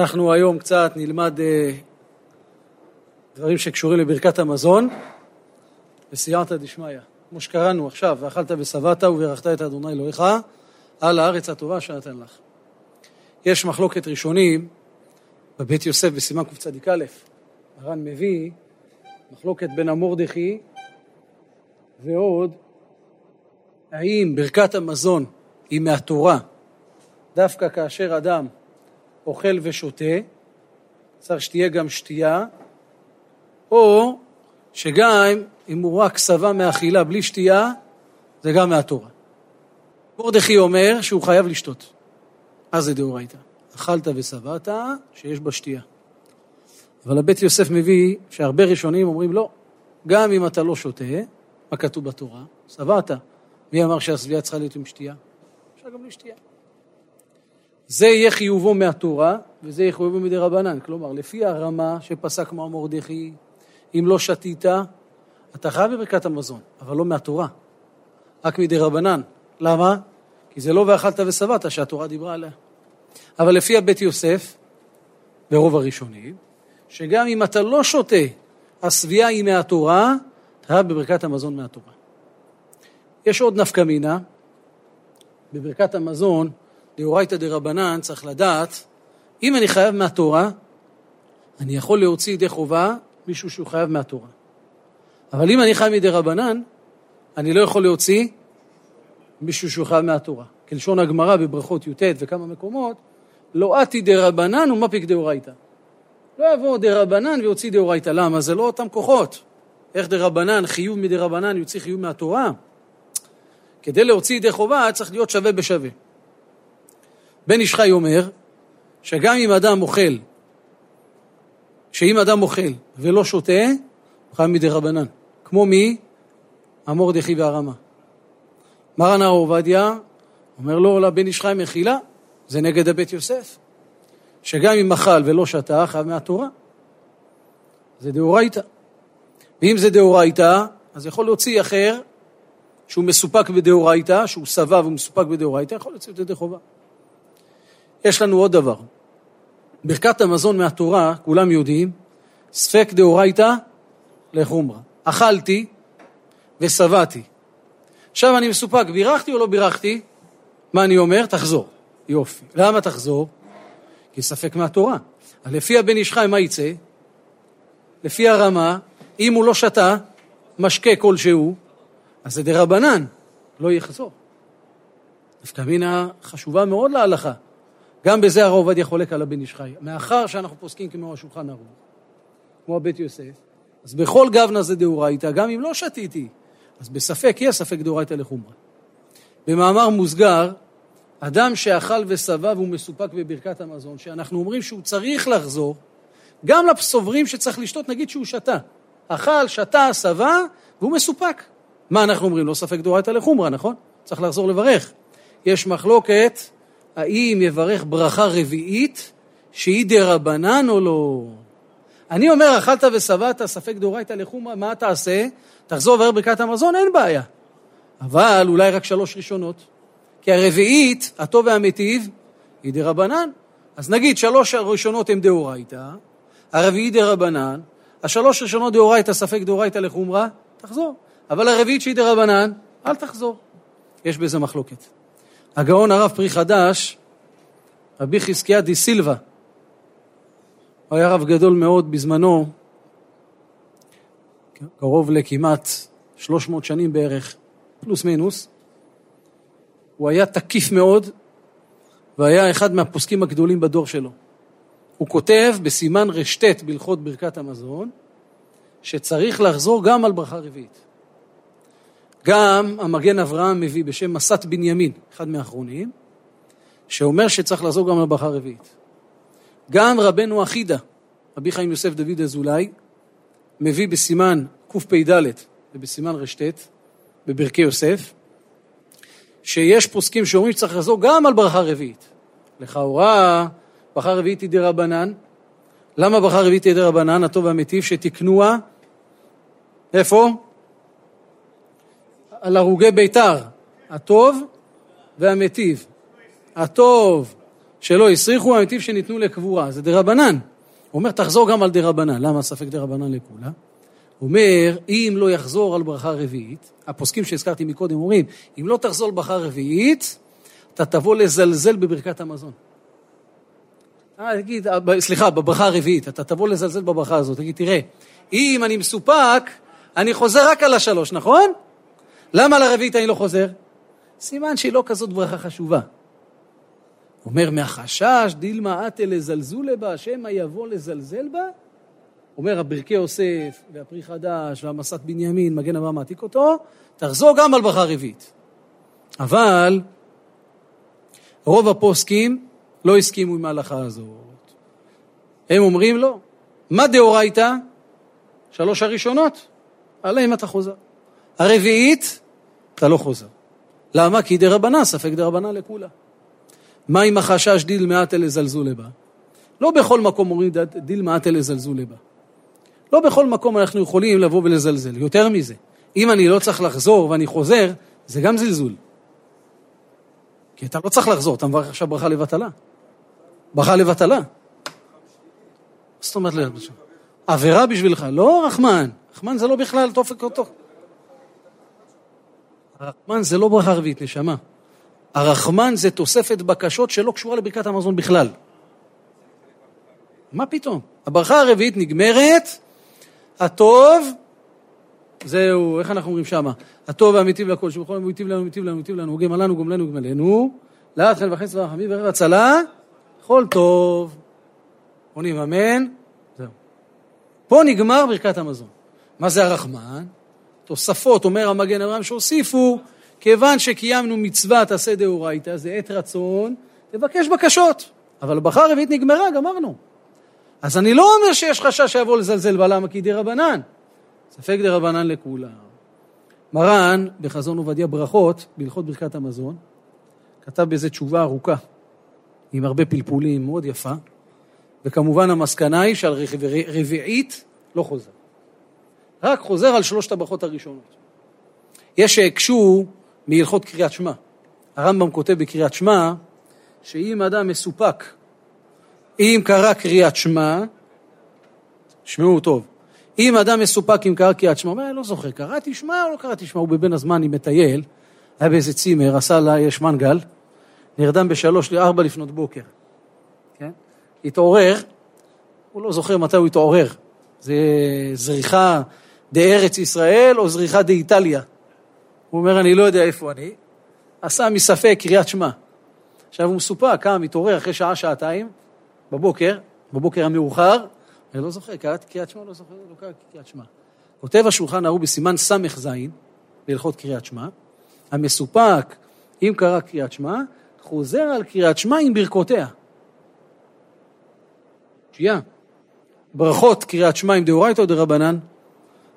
אנחנו היום קצת נלמד אה, דברים שקשורים לברכת המזון וסייעתא דשמיא. כמו שקראנו עכשיו, ואכלת ושבעת וברכת את אדוני אלוהיך על הארץ הטובה שנתן לך. יש מחלוקת ראשונים בבית יוסף בסימן קצ"א, הר"ן מביא מחלוקת בין המורדכי ועוד האם ברכת המזון היא מהתורה דווקא כאשר אדם אוכל ושותה, צריך שתהיה גם שתייה, או שגם אם הוא רק שבע מאכילה בלי שתייה, זה גם מהתורה. מרדכי אומר שהוא חייב לשתות. אז זה דאורייתא. אכלת ושבעת, שיש בה שתייה. אבל הבית יוסף מביא שהרבה ראשונים אומרים לא, גם אם אתה לא שותה, מה כתוב בתורה? שבעת. מי אמר שהשביעה צריכה להיות עם שתייה? אפשר גם בלי שתייה. זה יהיה חיובו מהתורה, וזה יהיה חיובו מדי רבנן. כלומר, לפי הרמה שפסק מר מרדכי, אם לא שתית, אתה חייב בברכת המזון, אבל לא מהתורה, רק מדי רבנן. למה? כי זה לא ואכלת ושבעת שהתורה דיברה עליה. אבל לפי הבית יוסף, ברוב הראשונים, שגם אם אתה לא שותה, השביעה היא מהתורה, אתה חייב בברכת המזון מהתורה. יש עוד נפקא מינה, בברכת המזון, דאורייתא דרבנן, צריך לדעת, אם אני חייב מהתורה, אני יכול להוציא ידי חובה מישהו שהוא חייב מהתורה. אבל אם אני חייב מדי רבנן, אני לא יכול להוציא מישהו שהוא חייב מהתורה. כלשון הגמרא בברכות י"ט וכמה מקומות, לא אתי דרבנן ומפיק דאורייתא. לא יבוא דרבנן ויוציא דאורייתא. למה? זה לא אותם כוחות. איך דרבנן, חיוב מדי רבנן יוציא חיוב מהתורה? כדי להוציא ידי חובה צריך להיות שווה בשווה. בן איש חי אומר שגם אם אדם אוכל, שאם אדם אוכל ולא שותה, הוא חייב מדי רבנן. כמו מי? המורדכי והרמה. מרן הר עובדיה אומר לו לבן איש חי מחילה, זה נגד הבית יוסף. שגם אם אכל ולא שתה, חייב מהתורה. זה דאורייתא. ואם זה דאורייתא, אז יכול להוציא אחר שהוא מסופק בדאורייתא, שהוא שבע ומסופק בדאורייתא, יכול להוציא את ידי חובה. יש לנו עוד דבר. ברכת המזון מהתורה, כולם יודעים, ספק דאורייתא לחומרא. אכלתי ושבעתי. עכשיו אני מסופק, בירכתי או לא בירכתי? מה אני אומר? תחזור. יופי. למה תחזור? כי ספק מהתורה. לפי הבן איש חי, מה יצא? לפי הרמה, אם הוא לא שתה משקה כלשהו, אז זה דרבנן, לא יחזור. נפקא מינה חשובה מאוד להלכה. גם בזה הרב עובדיה חולק על הבן איש חי. מאחר שאנחנו פוסקים כמו השולחן ערוך, כמו הבית יוסף, אז בכל גבנה זה דאורייתא, גם אם לא שתיתי, אז בספק יהיה ספק דאורייתא לחומרא. במאמר מוסגר, אדם שאכל ושבע והוא מסופק בברכת המזון, שאנחנו אומרים שהוא צריך לחזור, גם לסוברים שצריך לשתות, נגיד שהוא שתה. אכל, שתה, שבע, והוא מסופק. מה אנחנו אומרים? לא ספק דאורייתא לחומרא, נכון? צריך לחזור לברך. יש מחלוקת האם יברך ברכה רביעית שהיא דרבנן או לא. אני אומר, אכלת ושבעת, ספק דאורייתא לחומרא, מה תעשה? תחזור לברך ברכת המזון, אין בעיה. אבל אולי רק שלוש ראשונות. כי הרביעית, הטוב והמיטיב, היא דרבנן. אז נגיד שלוש הראשונות הן דאורייתא, הרביעית דרבנן, השלוש ראשונות דאורייתא, ספק דאורייתא לחומרא, תחזור. אבל הרביעית שהיא דרבנן, אל תחזור. יש בזה מחלוקת. הגאון הרב פרי חדש, רבי חזקיה די סילבה, הוא היה רב גדול מאוד בזמנו, קרוב לכמעט 300 שנים בערך, פלוס מינוס. הוא היה תקיף מאוד, והיה אחד מהפוסקים הגדולים בדור שלו. הוא כותב בסימן רשת בהלכות ברכת המזון, שצריך לחזור גם על ברכה רביעית. גם המגן אברהם מביא בשם מסת בנימין, אחד מהאחרונים, שאומר שצריך לחזור גם על ברכה רביעית. גם רבנו אחידה, רבי חיים יוסף דוד אזולאי, מביא בסימן קפ"ד ובסימן רשת, בברכי יוסף, שיש פוסקים שאומרים שצריך לחזור גם על ברכה רביעית. לכאורה, ברכה רביעית היא די רבנן. למה ברכה רביעית היא די רבנן, הטוב והמיטיב, שתקנוה, איפה? על הרוגי ביתר, הטוב והמיטיב. הטוב שלא הסריחו המתים שניתנו לקבורה, זה דרבנן. הוא אומר, תחזור גם על דרבנן. למה ספק דרבנן לכולה? הוא אומר, אם לא יחזור על ברכה רביעית, הפוסקים שהזכרתי מקודם אומרים, אם לא תחזור על ברכה רביעית, אתה תבוא לזלזל בברכת המזון. אה, תגיד, אה, סליחה, בברכה הרביעית, אתה תבוא לזלזל בברכה הזאת, תגיד, תראה, אם אני מסופק, אני חוזר רק על השלוש, נכון? למה על הרביעית אני לא חוזר? סימן שהיא לא כזאת ברכה חשובה. אומר, מהחשש דילמה אטה לזלזולה בה, שמא יבוא לזלזל בה? אומר הברכי יוסף, והפרי חדש, והמסת בנימין, מגן אברהם מעתיק אותו, תחזור גם על ברכה רביעית. אבל רוב הפוסקים לא הסכימו עם ההלכה הזאת. הם אומרים לא. מה דאורייתא? שלוש הראשונות, עליהם אתה חוזר. הרביעית, אתה לא חוזר. למה? כי דרבנן, ספק דרבנן לקולא. מה עם החשש דילמא אתי לזלזולי בה? לא בכל מקום אומרים דילמא אתי לזלזולי בה. לא בכל מקום אנחנו יכולים לבוא ולזלזל. יותר מזה, אם אני לא צריך לחזור ואני חוזר, זה גם זלזול. כי אתה לא צריך לחזור, אתה מברך עכשיו ברכה לבטלה. ברכה לבטלה. מה זאת אומרת לבטלה? עבירה בשבילך, לא רחמן. רחמן זה לא בכלל תופק אותו. הרחמן זה לא ברכה רביעית, נשמה. הרחמן זה תוספת בקשות שלא קשורה לברכת המזון בכלל. מה פתאום? הברכה הרביעית נגמרת, הטוב, זהו, איך אנחנו אומרים שמה? הטוב והמיטיב לכל, שבכל יום הוא היטיב לנו, היטיב לנו, היטיב לנו, לנו, גמלנו, גמלנו, לאט חן וחסד ורחמים וערב הצלה, כל טוב. עונים אמן, זהו. פה נגמר ברכת המזון. מה זה הרחמן? תוספות, אומר המגן אברהם, שהוסיפו, כיוון שקיימנו מצוות עשה דאורייתא, זה עת רצון, תבקש בקשות. אבל הברכה הרביעית נגמרה, גמרנו. אז אני לא אומר שיש חשש שיבוא לזלזל בה, למה? כי דרבנן. ספק דרבנן לכולם. מרן, בחזון עובדיה ברכות, בהלכות ברכת המזון, כתב בזה תשובה ארוכה, עם הרבה פלפולים, מאוד יפה, וכמובן המסקנה היא שעל רביעית לא חוזר. רק חוזר על שלושת הברכות הראשונות. יש שהקשו מהלכות קריאת שמע. הרמב"ם כותב בקריאת שמע, שאם אדם מסופק, אם קרא קריאת שמע, שמעו טוב, אם אדם מסופק אם קרא קריאת שמע, הוא אומר, אני לא זוכר, קראתי שמע או לא קראתי שמע, הוא בבין הזמן עם מטייל, היה באיזה צימר, עשה לה, יש מנגל, נרדם בשלוש לארבע לפנות בוקר, כן? התעורר, הוא לא זוכר מתי הוא התעורר, זה זריחה דארץ ישראל או זריחה דאיטליה. הוא אומר, אני לא יודע איפה אני, עשה מספק קריאת שמע. עכשיו הוא מסופק, קם, מתעורר אחרי שעה, שעתיים, בבוקר, בבוקר המאוחר, אני לא זוכר, קראתי קריאת שמע, לא זוכר, לא קראתי קריאת שמע. כותב השולחן ההוא בסימן ס"ז, בהלכות קריאת שמע, המסופק, אם קרא קריאת שמע, חוזר על קריאת שמע עם ברכותיה. שנייה. ברכות קריאת שמע עם דאורייתא או דרבנן?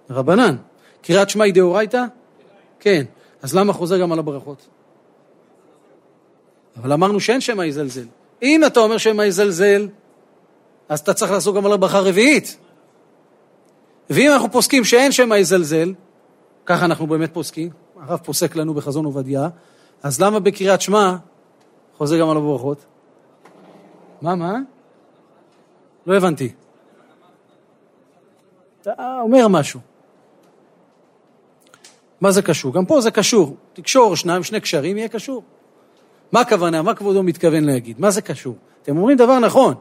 דרבנן. קריאת שמע היא דאורייתא? כן. אז למה חוזר גם על הברכות? אבל אמרנו שאין שמא יזלזל. אם אתה אומר שמא יזלזל, אז אתה צריך לעשות גם על הברכה הרביעית. ואם אנחנו פוסקים שאין שמא יזלזל, ככה אנחנו באמת פוסקים, הרב פוסק לנו בחזון עובדיה, אז למה בקריאת שמע חוזר גם על הברכות? מה, מה? לא הבנתי. אתה אומר משהו. מה זה קשור? גם פה זה קשור. תקשור שניים, שני קשרים, יהיה קשור. מה הכוונה? מה כבודו מתכוון להגיד? מה זה קשור? אתם אומרים דבר נכון.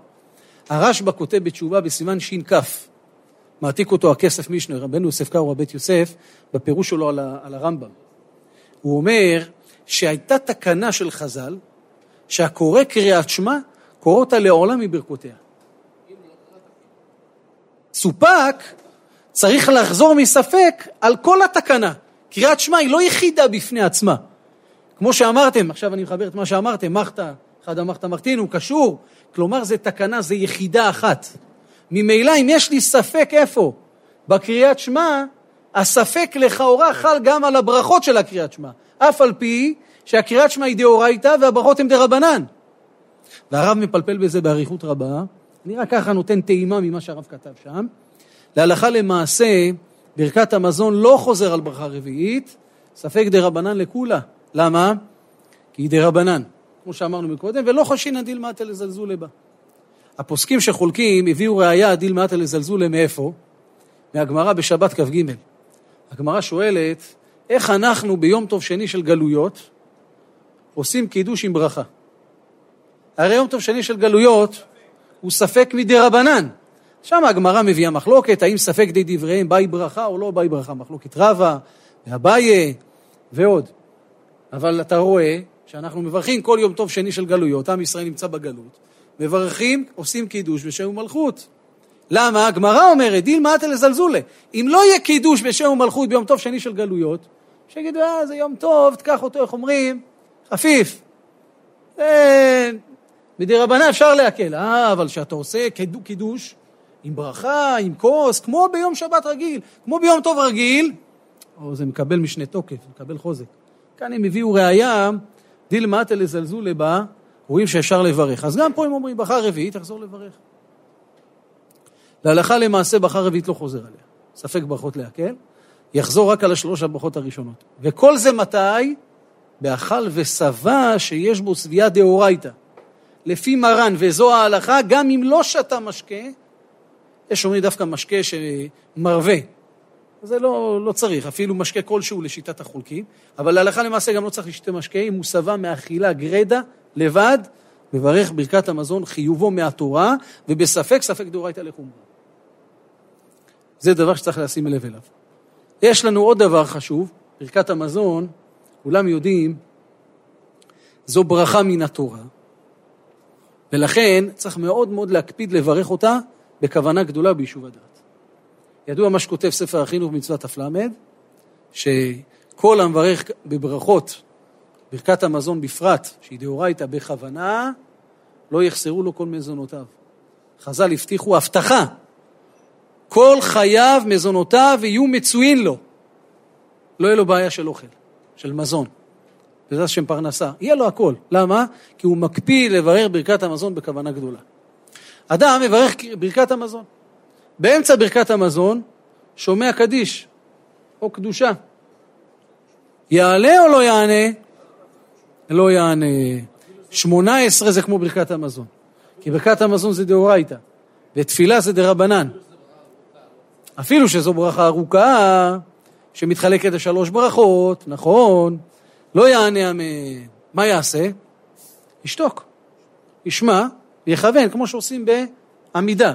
הרשב"א כותב בתשובה בסימן ש"כ, מעתיק אותו הכסף משנה, רבנו יוסף קארו, רבית יוסף, בפירוש שלו על, על הרמב"ם. הוא אומר שהייתה תקנה של חז"ל, שהקורא קריאת שמע, קורא אותה לעולם מברכותיה. סופק צריך לחזור מספק על כל התקנה. קריאת שמע היא לא יחידה בפני עצמה. כמו שאמרתם, עכשיו אני מחבר את מה שאמרתם, מחתא, אחד המחתא מחתין, הוא קשור, כלומר זה תקנה, זה יחידה אחת. ממילא אם יש לי ספק איפה, בקריאת שמע, הספק לכאורה חל גם על הברכות של הקריאת שמע, אף על פי שהקריאת שמע היא דאורייתא והברכות הן דרבנן. והרב מפלפל בזה באריכות רבה, אני רק ככה נותן טעימה ממה שהרב כתב שם. להלכה למעשה, ברכת המזון לא חוזר על ברכה רביעית, ספק דרבנן לכולה. למה? כי היא דרבנן. כמו שאמרנו מקודם, ולא חושינא דילמטה לזלזולי בה. הפוסקים שחולקים הביאו ראייה דילמטה לזלזולי מאיפה? מהגמרא בשבת כ"ג. הגמרא שואלת, איך אנחנו ביום טוב שני של גלויות עושים קידוש עם ברכה? הרי יום טוב שני של גלויות הוא ספק מדי רבנן. שם הגמרא מביאה מחלוקת, האם ספק די דבריהם באי ברכה או לא באי ברכה, מחלוקת רבה, ואביי ועוד. אבל אתה רואה שאנחנו מברכים כל יום טוב שני של גלויות, עם ישראל נמצא בגלות, מברכים, עושים קידוש בשם ומלכות. למה? הגמרא אומרת, דילמה אתא לזלזולה. אם לא יהיה קידוש בשם ומלכות ביום טוב שני של גלויות, שיגידו, אה, זה יום טוב, תקח אותו, איך אומרים? חפיף. אה, מדי רבנה אפשר להקל. אה, אבל כשאתה עושה קידוש עם ברכה, עם כוס, כמו ביום שבת רגיל, כמו ביום טוב רגיל, או זה מקבל משנה תוקף, מקבל חוזק. כאן הם הביאו ראייה, דילמה אתא לזלזולה בה, רואים שאפשר לברך. אז גם פה הם אומרים, ברכה רביעית, תחזור לברך. להלכה למעשה ברכה רביעית לא חוזר עליה. ספק ברכות להקל, יחזור רק על השלוש הברכות הראשונות. וכל זה מתי? באכל ושבע שיש בו שביעה דאורייתא. לפי מרן, וזו ההלכה, גם אם לא שתה משקה, יש אומרים דווקא משקה שמרווה. זה לא, לא צריך, אפילו משקה כלשהו לשיטת החולקים, אבל להלכה למעשה גם לא צריך לשתה משקה, אם הוא שבע מאכילה גרדה לבד, מברך ברכת המזון חיובו מהתורה, ובספק, ספק דאורייתא לחומרה. זה דבר שצריך לשים לב אליו. יש לנו עוד דבר חשוב, ברכת המזון, כולם יודעים, זו ברכה מן התורה, ולכן צריך מאוד מאוד להקפיד לברך אותה בכוונה גדולה ביישוב הדעת. ידוע מה שכותב ספר החינוך מצוות ת"ל, שכל המברך בברכות, ברכת המזון בפרט, שהיא דאורייתא בכוונה, לא יחסרו לו כל מזונותיו. חז"ל הבטיחו הבטחה, כל חייו, מזונותיו יהיו מצויים לו. לא יהיה לו בעיה של אוכל, של מזון. בעזרת השם פרנסה. יהיה לו הכל. למה? כי הוא מקפיד לברר ברכת המזון בכוונה גדולה. אדם מברך ברכת המזון. באמצע ברכת המזון שומע קדיש או קדושה. יעלה או לא יענה? לא יענה. שמונה עשרה זה כמו ברכת המזון. כי ברכת המזון זה דאורייתא, ותפילה זה דרבנן. אפילו שזו ברכה ארוכה, שמתחלקת לשלוש ברכות, נכון, לא יענה. מה יעשה? ישתוק. ישמע ויכוון, כמו שעושים בעמידה.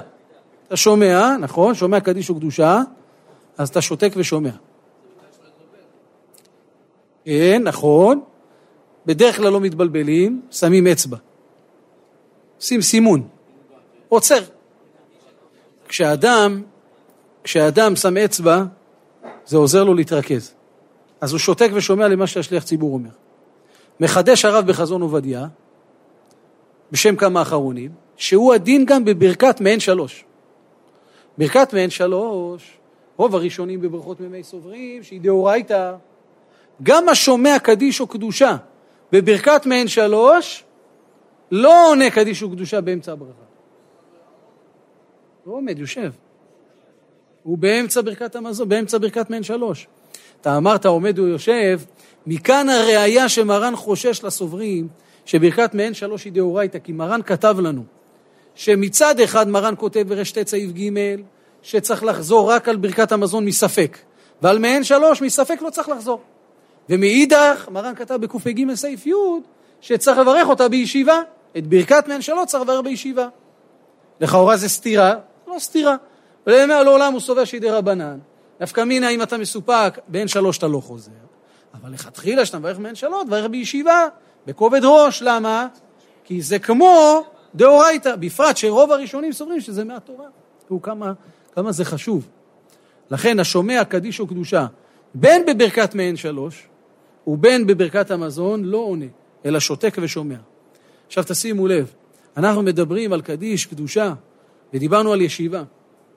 אתה שומע, נכון, שומע קדיש וקדושה, אז אתה שותק ושומע. כן, נכון. בדרך כלל לא מתבלבלים, שמים אצבע. עושים סימון. עוצר. כשאדם, כשאדם שם אצבע, זה עוזר לו להתרכז. אז הוא שותק ושומע למה שהשליח ציבור אומר. מחדש הרב בחזון עובדיה, בשם כמה אחרונים, שהוא הדין גם בברכת מעין שלוש. ברכת מעין שלוש, רוב הראשונים בברכות מימי סוברים, שהיא דאורייתא, גם השומע קדיש או קדושה בברכת מעין שלוש, לא עונה קדיש וקדושה באמצע הברכה. הוא לא עומד, יושב. הוא באמצע ברכת המזון, באמצע ברכת מעין שלוש. אתה אמרת עומד ויושב, מכאן הראייה שמרן חושש לסוברים שברכת מעין שלוש היא דאורייתא, כי מרן כתב לנו שמצד אחד מרן כותב ברשת סעיף ג' שצריך לחזור רק על ברכת המזון מספק, ועל מעין שלוש מספק לא צריך לחזור. ומאידך, מרן כתב בקפ"ג סעיף י' שצריך לברך אותה בישיבה. את ברכת מעין שלוש צריך לברך בישיבה. לכאורה זה סתירה? לא סתירה. ולאמר לעולם הוא סובר שידי רבנן. נפקא מינה, אם אתה מסופק, בעין שלוש אתה לא חוזר. אבל לכתחילה, כשאתה מברך מעין שלוש, תברך בישיבה, בכובד ראש. למה? כי זה כמו דאורייתא, בפרט שרוב הראשונים סוברים שזה מהתורה. תראו כמה, כמה זה חשוב. לכן השומע קדיש או קדושה, בין בברכת מעין שלוש, ובין בברכת המזון, לא עונה, אלא שותק ושומע. עכשיו תשימו לב, אנחנו מדברים על קדיש, קדושה, ודיברנו על ישיבה.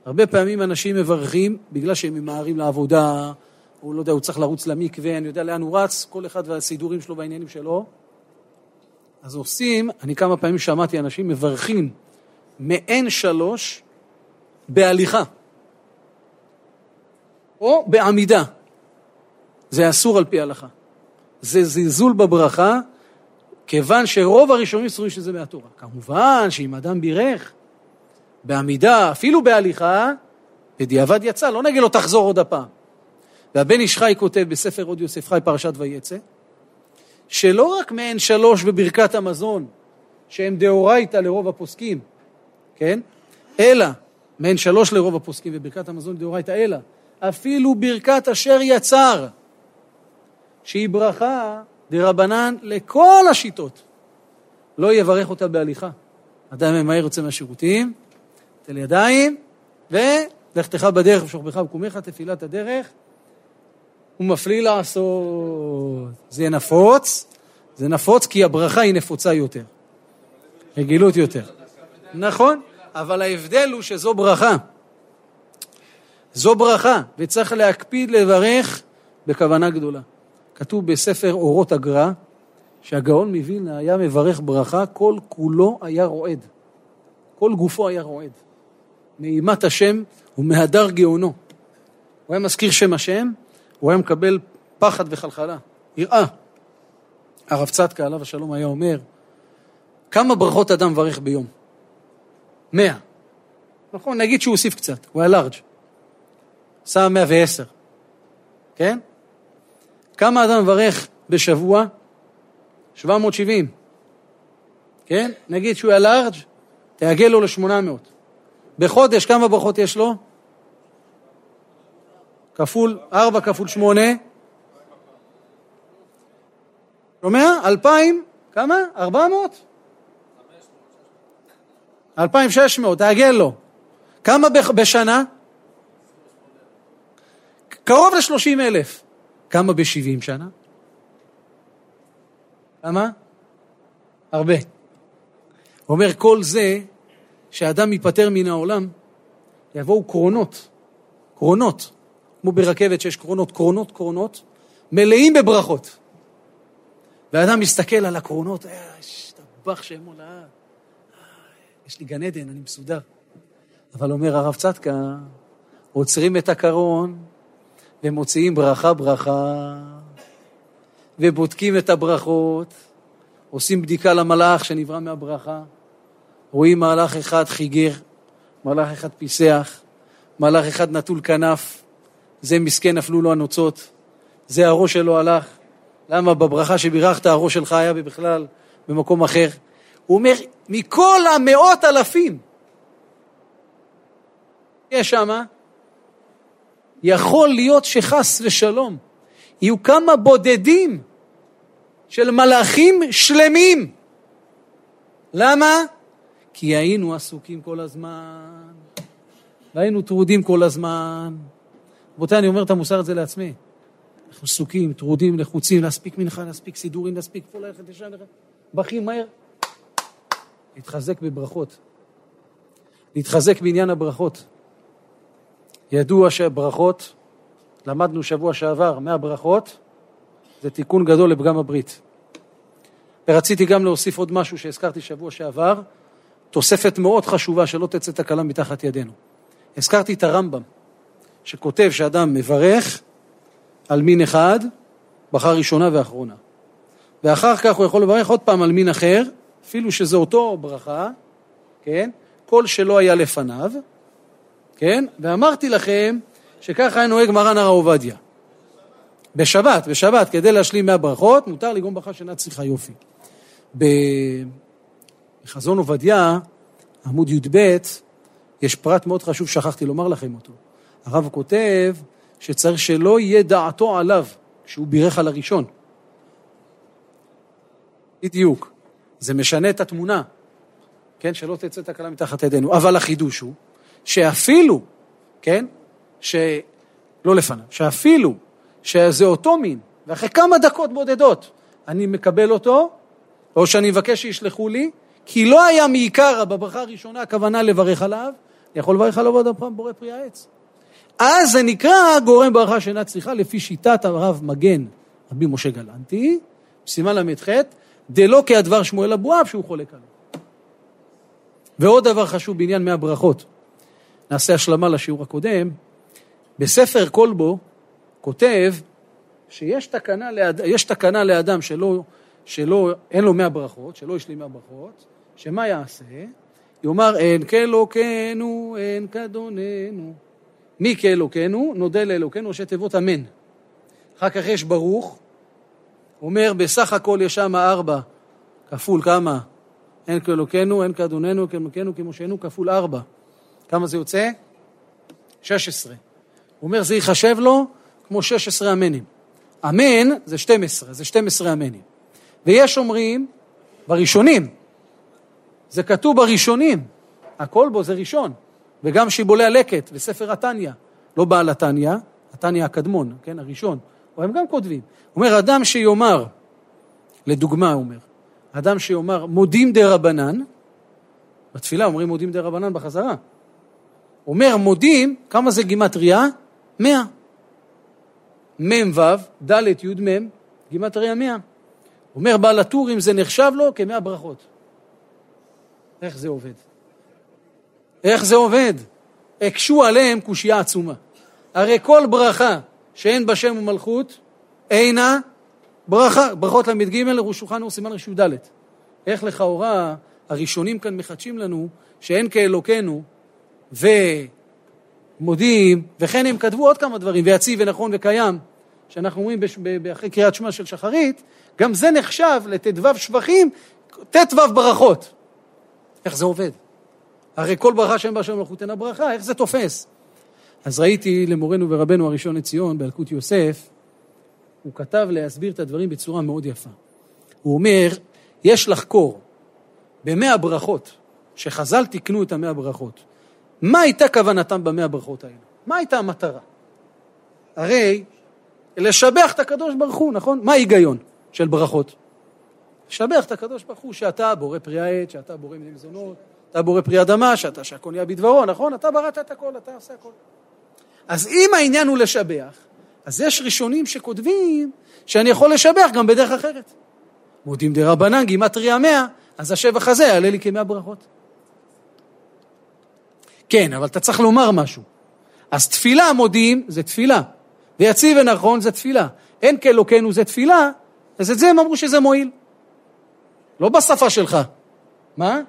הרבה פעמים אנשים מברכים בגלל שהם ממהרים לעבודה, הוא לא יודע, הוא צריך לרוץ למקווה, אני יודע לאן הוא רץ, כל אחד והסידורים שלו והעניינים שלו. אז עושים, אני כמה פעמים שמעתי אנשים מברכים מעין שלוש בהליכה, או בעמידה. זה אסור על פי ההלכה. זה זלזול בברכה, כיוון שרוב הראשונים סבורים שזה מהתורה. כמובן שאם אדם בירך בעמידה, אפילו בהליכה, בדיעבד יצא, לא נגיד לו תחזור עוד הפעם. והבן איש חי כותב בספר עוד יוסף חי פרשת ויצא, שלא רק מעין שלוש בברכת המזון, שהם דאורייתא לרוב הפוסקים, כן? אלא, מעין שלוש לרוב הפוסקים בברכת המזון דאורייתא, אלא, אפילו ברכת אשר יצר, שהיא ברכה דרבנן לכל השיטות. לא יברך אותה בהליכה. אדם ממהר יוצא מהשירותים, תל ידיים, ולכתך בדרך ושוכבך וקומך, תפילת הדרך, הוא מפליא לעשות. זה נפוץ, זה נפוץ כי הברכה היא נפוצה יותר. רגילות יותר. נכון, אבל ההבדל הוא שזו ברכה. זו ברכה, וצריך להקפיד לברך בכוונה גדולה. כתוב בספר אורות הגר"א, שהגאון מווילנה היה מברך ברכה, כל כולו היה רועד. כל גופו היה רועד. מאימת השם ומהדר גאונו. הוא היה מזכיר שם השם, הוא היה מקבל פחד וחלחלה, יראה. הרב צדקה, עליו השלום, היה אומר, כמה ברכות אדם מברך ביום? מאה. נכון, נגיד שהוא הוסיף קצת, הוא היה לארג'. שם מאה ועשר. כן? כמה אדם מברך בשבוע? 770. כן? נגיד שהוא היה לארג', תעגל לו ל-800. בחודש כמה ברכות יש לו? כפול, 4 כפול 8. שומע? 2,000, כמה? 400? 2,600, תעגל לו. כמה בשנה? קרוב ל-30 אלף. כמה ב-70 שנה? כמה? הרבה. אומר, כל זה, שאדם ייפטר מן העולם, יבואו קרונות, קרונות, כמו ברכבת שיש קרונות, קרונות, קרונות, מלאים בברכות. ואדם מסתכל על הקרונות, אה, השתבח שם עולה, יש לי גן עדן, אני מסודר. אבל אומר הרב צדקה, עוצרים את הקרון ומוציאים ברכה ברכה, ובודקים את הברכות, עושים בדיקה למלאך שנברא מהברכה, רואים מהלך אחד חיגר, מהלך אחד פיסח, מהלך אחד נטול כנף, זה מסכן נפלו לו הנוצות, זה הראש שלו הלך. למה בברכה שבירכת הראש שלך היה בכלל במקום אחר? הוא אומר, מכל המאות אלפים יש שמה, יכול להיות שחס ושלום יהיו כמה בודדים של מלאכים שלמים. למה? כי היינו עסוקים כל הזמן, והיינו טרודים כל הזמן. רבותיי, אני אומר את המוסר הזה לעצמי. אנחנו עסוקים, טרודים, לחוצים, להספיק מנחה, להספיק סידורים, להספיק פה ללכת ישר, בכי מהר. להתחזק בברכות. להתחזק בעניין הברכות. ידוע שברכות, למדנו שבוע שעבר מהברכות, זה תיקון גדול לפגם הברית. ורציתי גם להוסיף עוד משהו שהזכרתי שבוע שעבר, תוספת מאוד חשובה שלא תצא תקלה מתחת ידינו. הזכרתי את הרמב"ם, שכותב שאדם מברך על מין אחד, ברכה ראשונה ואחרונה. ואחר כך הוא יכול לברך עוד פעם על מין אחר, אפילו שזה אותו ברכה, כן? כל שלא היה לפניו, כן? ואמרתי לכם שככה היה נוהג מרן הרב עובדיה. בשבת, בשבת, כדי להשלים מהברכות, מותר לגרום ברכה שאינה צריכה יופי. בחזון עובדיה, עמוד י"ב, יש פרט מאוד חשוב, שכחתי לומר לכם אותו. הרב כותב שצריך שלא יהיה דעתו עליו כשהוא בירך על הראשון. בדיוק. זה משנה את התמונה, כן? שלא תצא תקלה מתחת ידינו. אבל החידוש הוא שאפילו, כן? שלא לפניו, שאפילו שזה אותו מין, ואחרי כמה דקות בודדות אני מקבל אותו, או שאני מבקש שישלחו לי, כי לא היה מעיקר בברכה הראשונה הכוונה לברך עליו, אני יכול לברך עליו עוד פעם בורא פרי העץ. אז זה נקרא גורם ברכה שאינה צריכה לפי שיטת הרב מגן, רבי משה גלנטי, סימן ל"ח, דלא כהדבר שמואל אבואב שהוא חולק עליו. ועוד דבר חשוב בעניין מהברכות, נעשה השלמה לשיעור הקודם, בספר כלבו כותב שיש תקנה, לאד... תקנה לאדם שלא שאין לו מאה ברכות, שלא יש לי מאה ברכות, שמה יעשה? יאמר אין כאלוקנו, אין כאדוננו. מי כאלוקנו? נודה לאלוקנו, ראשי תיבות אמן. אחר כך יש ברוך, אומר בסך הכל יש שם ארבע, כפול כמה? אין כאלוקנו, אין כאדוננו, כאלוקנו, כמושנו, כפול ארבע. כמה זה יוצא? 16. הוא אומר, זה ייחשב לו כמו 16 אמנים. אמן זה 12, זה 12 אמנים. ויש אומרים, בראשונים, זה כתוב בראשונים, הכל בו זה ראשון, וגם שיבולי הלקט וספר התניא, לא בעל התניא, התניא הקדמון, כן, הראשון, אבל הם גם כותבים. הוא אומר, אדם שיאמר, לדוגמה הוא אומר, אדם שיאמר מודים דה רבנן, בתפילה אומרים מודים דה רבנן בחזרה. אומר מודים, כמה זה גימטריה? מאה. מ"ו, ד' י' מ', גימטריה מאה. אומר בעל הטורים זה נחשב לו כמאה ברכות. איך זה עובד? איך זה עובד? הקשו עליהם קושייה עצומה. הרי כל ברכה שאין בה שם ומלכות, אינה ברכה. ברכות ל"ג שולחן אור סימן רישוי ד'. איך לכאורה הראשונים כאן מחדשים לנו שאין כאלוקנו ומודים, וכן הם כתבו עוד כמה דברים, ויציב ונכון וקיים, שאנחנו אומרים אחרי קריאת שמע של שחרית, גם זה נחשב לט"ו שבחים, ט"ו ברכות. איך זה עובד? הרי כל ברכה שאין בה שם מלכות אינה ברכה, איך זה תופס? אז ראיתי למורנו ורבנו הראשון לציון, באלקוט יוסף, הוא כתב להסביר את הדברים בצורה מאוד יפה. הוא אומר, יש לחקור במאה ברכות, שחז"ל תיקנו את המאה ברכות, מה הייתה כוונתם במאה ברכות האלה? מה הייתה המטרה? הרי לשבח את הקדוש ברוך הוא, נכון? מה ההיגיון של ברכות? לשבח את הקדוש ברוך הוא שאתה בורא פרי העט, שאתה בורא מיני מזונות, אתה בורא פרי אדמה, שאתה שהכל נהיה בדברו, נכון? אתה בראת את הכל, אתה עושה הכל. אז אם העניין הוא לשבח, אז יש ראשונים שכותבים שאני יכול לשבח גם בדרך אחרת. מודים דה רבנן, גימטריה מאה, אז השבח הזה יעלה לי כמאה ברכות. כן, אבל אתה צריך לומר משהו. אז תפילה מודים זה תפילה, ויציב ונכון זה תפילה. אין כאלוקנו זה תפילה, אז את זה הם אמרו שזה מועיל. לא בשפה שלך. מה?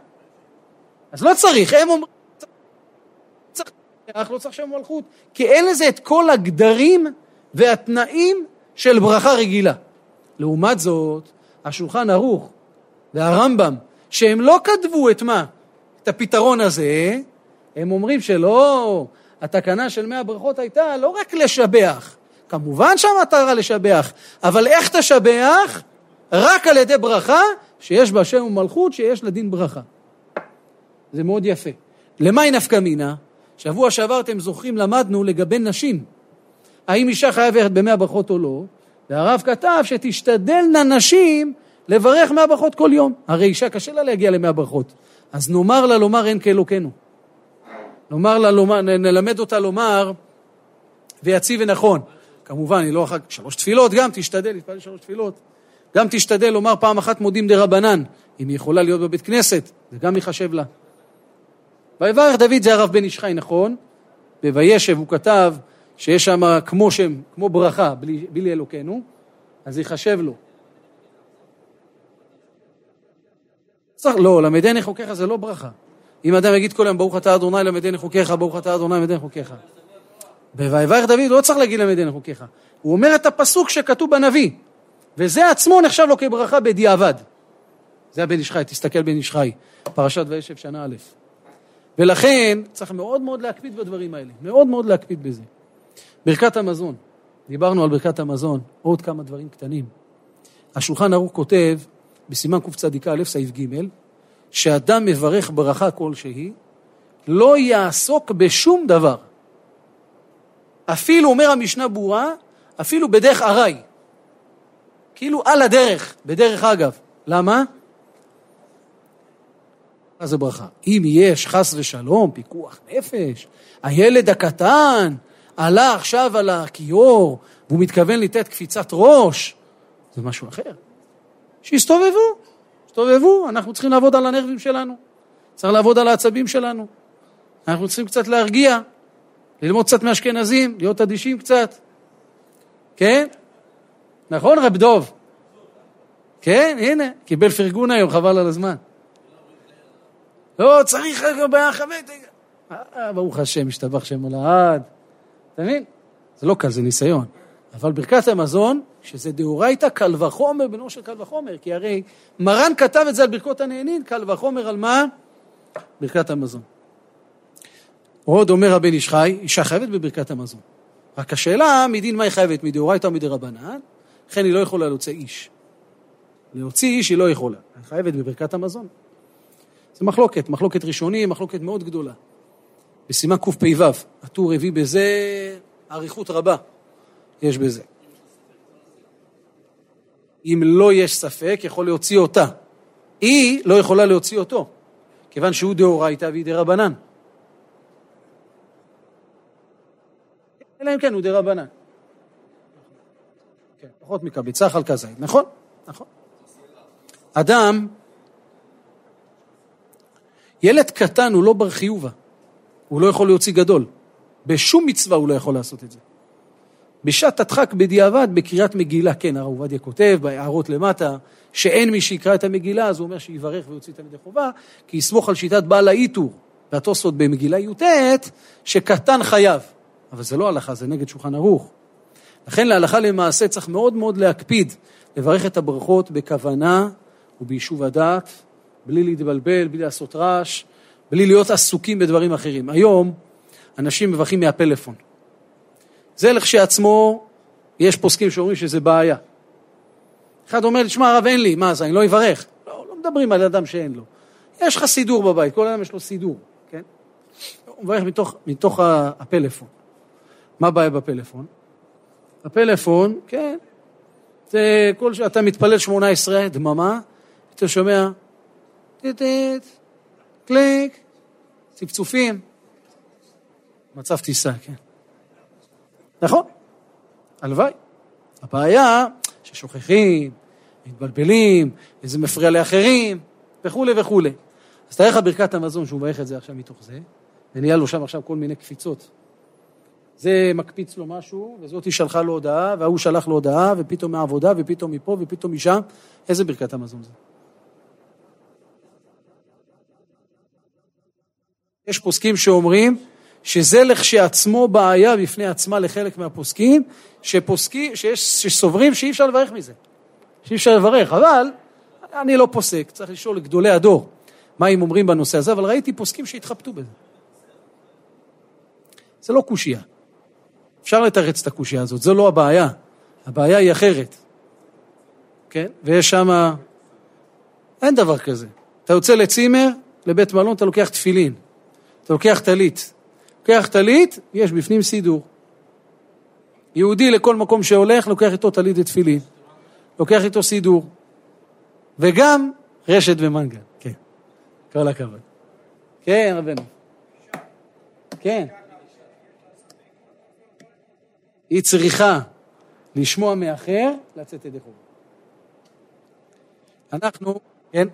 אז לא צריך, הם אומרים... צריך, לא צריך שם מלכות, כי אין לזה את כל הגדרים והתנאים של ברכה רגילה. לעומת זאת, השולחן ערוך והרמב"ם, שהם לא כתבו את מה? את הפתרון הזה, הם אומרים שלא, התקנה של מאה ברכות הייתה לא רק לשבח, כמובן שהמטרה לשבח, אבל איך תשבח? רק על ידי ברכה שיש בה שם ומלכות, שיש לה דין ברכה. זה מאוד יפה. למה היא נפקא מינה? שבוע שעבר, אתם זוכרים, למדנו לגבי נשים. האם אישה חייבת במאה ברכות או לא? והרב כתב שתשתדלנה נשים לברך מאה ברכות כל יום. הרי אישה קשה לה להגיע למאה ברכות. אז נאמר לה לומר אין כאלוקנו. נאמר לה לומר, נלמד אותה לומר ויציב ונכון. כמובן, היא לא כך, שלוש תפילות גם, תשתדל, להתפלל שלוש תפילות. גם תשתדל לומר פעם אחת מודים דה רבנן, אם היא יכולה להיות בבית כנסת, זה גם ייחשב לה. ויברך דוד זה הרב בן איש חי, נכון? בוישב הוא כתב שיש שם כמו שם, כמו ברכה, בלי, בלי אלוקינו, אז ייחשב לו. צריך, לא, למדני חוקיך זה לא ברכה. אם אדם יגיד כל היום ברוך אתה אדוני למדני חוקיך, ברוך אתה אדוני למדני חוקיך. ב"ויברך דוד" לא צריך להגיד למדני חוקיך. הוא אומר את הפסוק שכתוב בנביא, וזה עצמו נחשב לו כברכה בדיעבד. זה הבן איש תסתכל בן איש פרשת וישב שנה א'. ולכן צריך מאוד מאוד להקפיד בדברים האלה, מאוד מאוד להקפיד בזה. ברכת המזון, דיברנו על ברכת המזון, עוד כמה דברים קטנים. השולחן ערוך כותב, בסימן קצ"א, סעיף ג', שאדם מברך ברכה כלשהי, לא יעסוק בשום דבר. אפילו, אומר המשנה ברורה, אפילו בדרך ארעי. כאילו על הדרך, בדרך אגב. למה? מה זה ברכה? אם יש חס ושלום פיקוח נפש, הילד הקטן עלה עכשיו על הכיור והוא מתכוון לתת קפיצת ראש, זה משהו אחר. שיסתובבו, הסתובבו, אנחנו צריכים לעבוד על הנרבים שלנו, צריך לעבוד על העצבים שלנו, אנחנו צריכים קצת להרגיע, ללמוד קצת מאשכנזים, להיות אדישים קצת, כן? נכון, רב דוב? כן, הנה, קיבל פרגון היום, חבל על הזמן. לא, צריך ביחד. אה, ברוך השם, השתבח שם לעד. אתה מבין? זה לא כזה ניסיון. אבל ברכת המזון, שזה דאורייתא, קל וחומר בנו של קל וחומר, כי הרי מרן כתב את זה על ברכות הנהנין, קל וחומר על מה? ברכת המזון. עוד אומר הבן איש חי, אישה חייבת בברכת המזון. רק השאלה, מדין מה היא חייבת, מדאורייתא או מדרבנן, לכן היא לא יכולה להוציא איש. להוציא איש היא לא יכולה, היא חייבת בברכת המזון. זה מחלוקת, מחלוקת ראשוני, מחלוקת מאוד גדולה. בסימן קפ"ו, הטור הביא בזה אריכות רבה, יש בזה. אם לא יש ספק, יכול להוציא אותה. היא לא יכולה להוציא אותו, כיוון שהוא דאורייתא והיא דרבנן. אלא אם כן הוא דרבנן. כן, פחות מקביצה חלקה זית, נכון? נכון. אדם, ילד קטן הוא לא בר חיובה, הוא לא יכול להוציא גדול. בשום מצווה הוא לא יכול לעשות את זה. בשעת הדחק בדיעבד, בקריאת מגילה, כן, הרב עובדיה כותב בהערות למטה, שאין מי שיקרא את המגילה, אז הוא אומר שיברך ויוציא תלמידי חובה, כי יסמוך על שיטת בעל האיתור, והתוספות במגילה י"ט, שקטן חייב. אבל זה לא הלכה, זה נגד שולחן ערוך. לכן להלכה למעשה צריך מאוד מאוד להקפיד לברך את הברכות בכוונה וביישוב הדעת, בלי להתבלבל, בלי לעשות רעש, בלי להיות עסוקים בדברים אחרים. היום אנשים מברכים מהפלאפון. זה לכשעצמו, יש פוסקים שאומרים שזה בעיה. אחד אומר לי, שמע הרב אין לי, מה אז אני לא אברך? לא, לא מדברים על אדם שאין לו. יש לך סידור בבית, כל אדם יש לו סידור, כן? הוא מברך מתוך, מתוך הפלאפון. מה הבעיה בפלאפון? הפלאפון, כן, זה כל שאתה מתפלל שמונה עשרה, דממה, אתה שומע טיט קליק, צפצופים, מצב טיסה, כן. נכון, הלוואי. הבעיה ששוכחים, מתבלבלים, וזה מפריע לאחרים, וכולי וכולי. אז תאר לך ברכת המזון שהוא מברך את זה עכשיו מתוך זה, ונהיה לו שם עכשיו כל מיני קפיצות. זה מקפיץ לו משהו, וזאתי שלחה לו הודעה, וההוא שלח לו הודעה, ופתאום מהעבודה, ופתאום מפה, ופתאום משם. איזה ברכת המזון זה? יש פוסקים שאומרים שזה לכשעצמו בעיה בפני עצמה לחלק מהפוסקים, שפוסקים, שיש, שסוברים שאי אפשר לברך מזה, שאי אפשר לברך, אבל אני לא פוסק, צריך לשאול לגדולי הדור מה הם אומרים בנושא הזה, אבל ראיתי פוסקים שהתחבטו בזה. זה לא קושייה. אפשר לתרץ את הקושייה הזאת, זו לא הבעיה, הבעיה היא אחרת, כן? ויש שם, אין דבר כזה. אתה יוצא לצימר, לבית מלון, אתה לוקח תפילין, אתה לוקח טלית. לוקח טלית, יש בפנים סידור. יהודי לכל מקום שהולך, לוקח איתו טלית ותפילין. לוקח איתו סידור. וגם רשת ומנגל, כן. כל הכבוד. כן, רבנו. כן. היא צריכה לשמוע מאחר, לצאת ידי חובה. אנחנו, כן?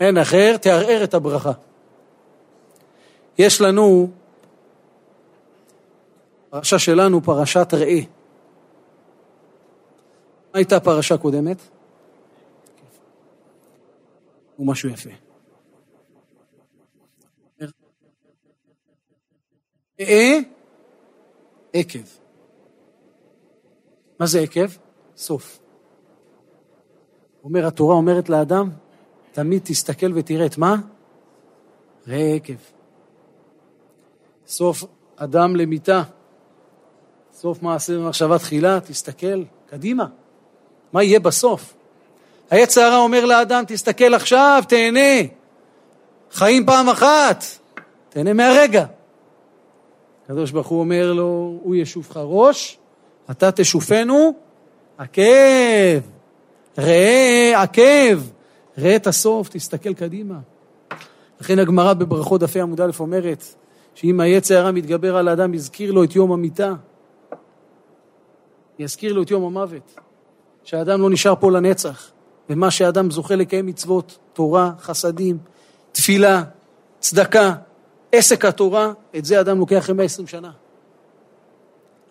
אין אחר, תערער את הברכה. יש לנו, פרשה שלנו, פרשת ראה. מה הייתה פרשה קודמת? הוא משהו יפה. ראה עקב. מה זה עקב? סוף. אומר, התורה אומרת לאדם, תמיד תסתכל ותראה את מה? ראה עקב. סוף אדם למיתה, סוף מעשה במחשבה תחילה, תסתכל קדימה, מה יהיה בסוף? העץ הרע אומר לאדם, תסתכל עכשיו, תהנה, חיים פעם אחת, תהנה מהרגע. הקדוש ברוך הוא אומר לו, הוא ישופך ראש, אתה תשופנו עקב. ראה עקב, ראה את הסוף, תסתכל קדימה. לכן הגמרא בברכות דפי עמוד א' אומרת, שאם היצר הרע מתגבר על האדם, יזכיר לו את יום המיתה. יזכיר לו את יום המוות. שהאדם לא נשאר פה לנצח. ומה שאדם זוכה לקיים מצוות, תורה, חסדים, תפילה, צדקה, עסק התורה, את זה אדם לוקח אחרי 120 שנה.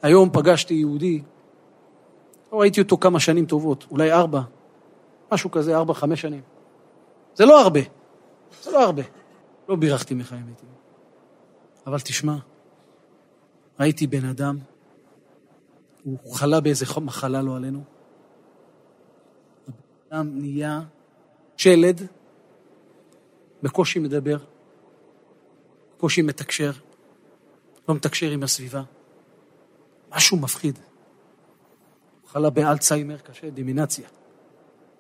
היום פגשתי יהודי, לא ראיתי אותו כמה שנים טובות, אולי ארבע. משהו כזה, ארבע, חמש שנים. זה לא הרבה, זה לא הרבה. לא בירכתי מחיים מתים. אבל תשמע, ראיתי בן אדם, הוא חלה באיזה מחלה לא עלינו. הבן אדם נהיה שלד, בקושי מדבר, בקושי מתקשר, לא מתקשר עם הסביבה. משהו מפחיד. הוא חלה באלצהיימר קשה, דימינציה.